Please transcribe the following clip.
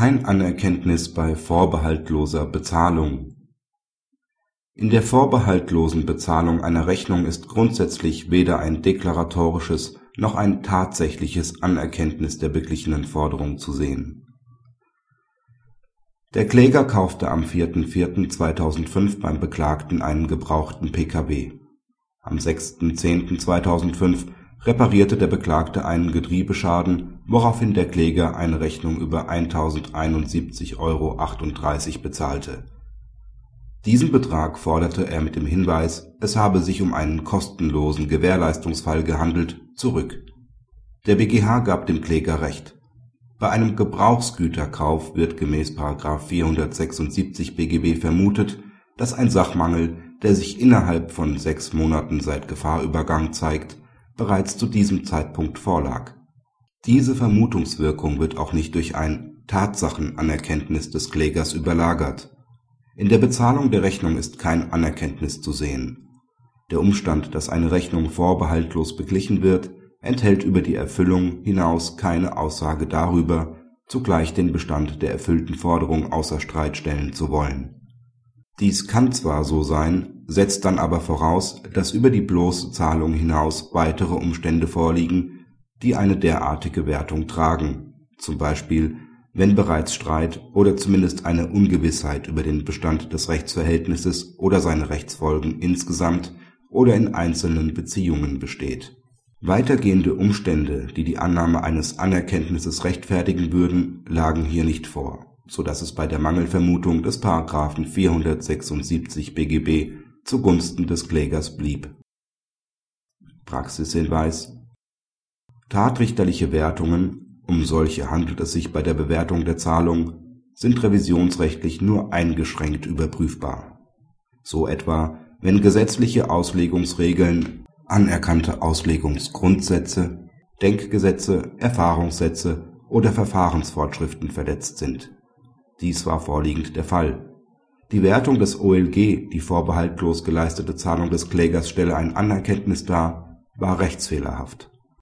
Kein Anerkenntnis bei vorbehaltloser Bezahlung In der vorbehaltlosen Bezahlung einer Rechnung ist grundsätzlich weder ein deklaratorisches noch ein tatsächliches Anerkenntnis der beglichenen Forderung zu sehen. Der Kläger kaufte am 4.4.2005 beim Beklagten einen gebrauchten Pkw. Am 6.10.2005 reparierte der Beklagte einen Getriebeschaden, woraufhin der Kläger eine Rechnung über 1.071,38 Euro bezahlte. Diesen Betrag forderte er mit dem Hinweis, es habe sich um einen kostenlosen Gewährleistungsfall gehandelt, zurück. Der BgH gab dem Kläger Recht. Bei einem Gebrauchsgüterkauf wird gemäß § 476 BGB vermutet, dass ein Sachmangel, der sich innerhalb von sechs Monaten seit Gefahrübergang zeigt bereits zu diesem Zeitpunkt vorlag. Diese Vermutungswirkung wird auch nicht durch ein Tatsachenanerkenntnis des Klägers überlagert. In der Bezahlung der Rechnung ist kein Anerkenntnis zu sehen. Der Umstand, dass eine Rechnung vorbehaltlos beglichen wird, enthält über die Erfüllung hinaus keine Aussage darüber, zugleich den Bestand der erfüllten Forderung außer Streit stellen zu wollen. Dies kann zwar so sein setzt dann aber voraus, dass über die bloße Zahlung hinaus weitere Umstände vorliegen, die eine derartige Wertung tragen, zum Beispiel wenn bereits Streit oder zumindest eine Ungewissheit über den Bestand des Rechtsverhältnisses oder seine Rechtsfolgen insgesamt oder in einzelnen Beziehungen besteht. Weitergehende Umstände, die die Annahme eines Anerkenntnisses rechtfertigen würden, lagen hier nicht vor, so dass es bei der Mangelvermutung des § 476 BGB zugunsten des Klägers blieb. Praxishinweis Tatrichterliche Wertungen, um solche handelt es sich bei der Bewertung der Zahlung, sind revisionsrechtlich nur eingeschränkt überprüfbar. So etwa, wenn gesetzliche Auslegungsregeln, anerkannte Auslegungsgrundsätze, Denkgesetze, Erfahrungssätze oder Verfahrensvorschriften verletzt sind. Dies war vorliegend der Fall. Die Wertung des OLG, die vorbehaltlos geleistete Zahlung des Klägers stelle ein Anerkenntnis dar, war rechtsfehlerhaft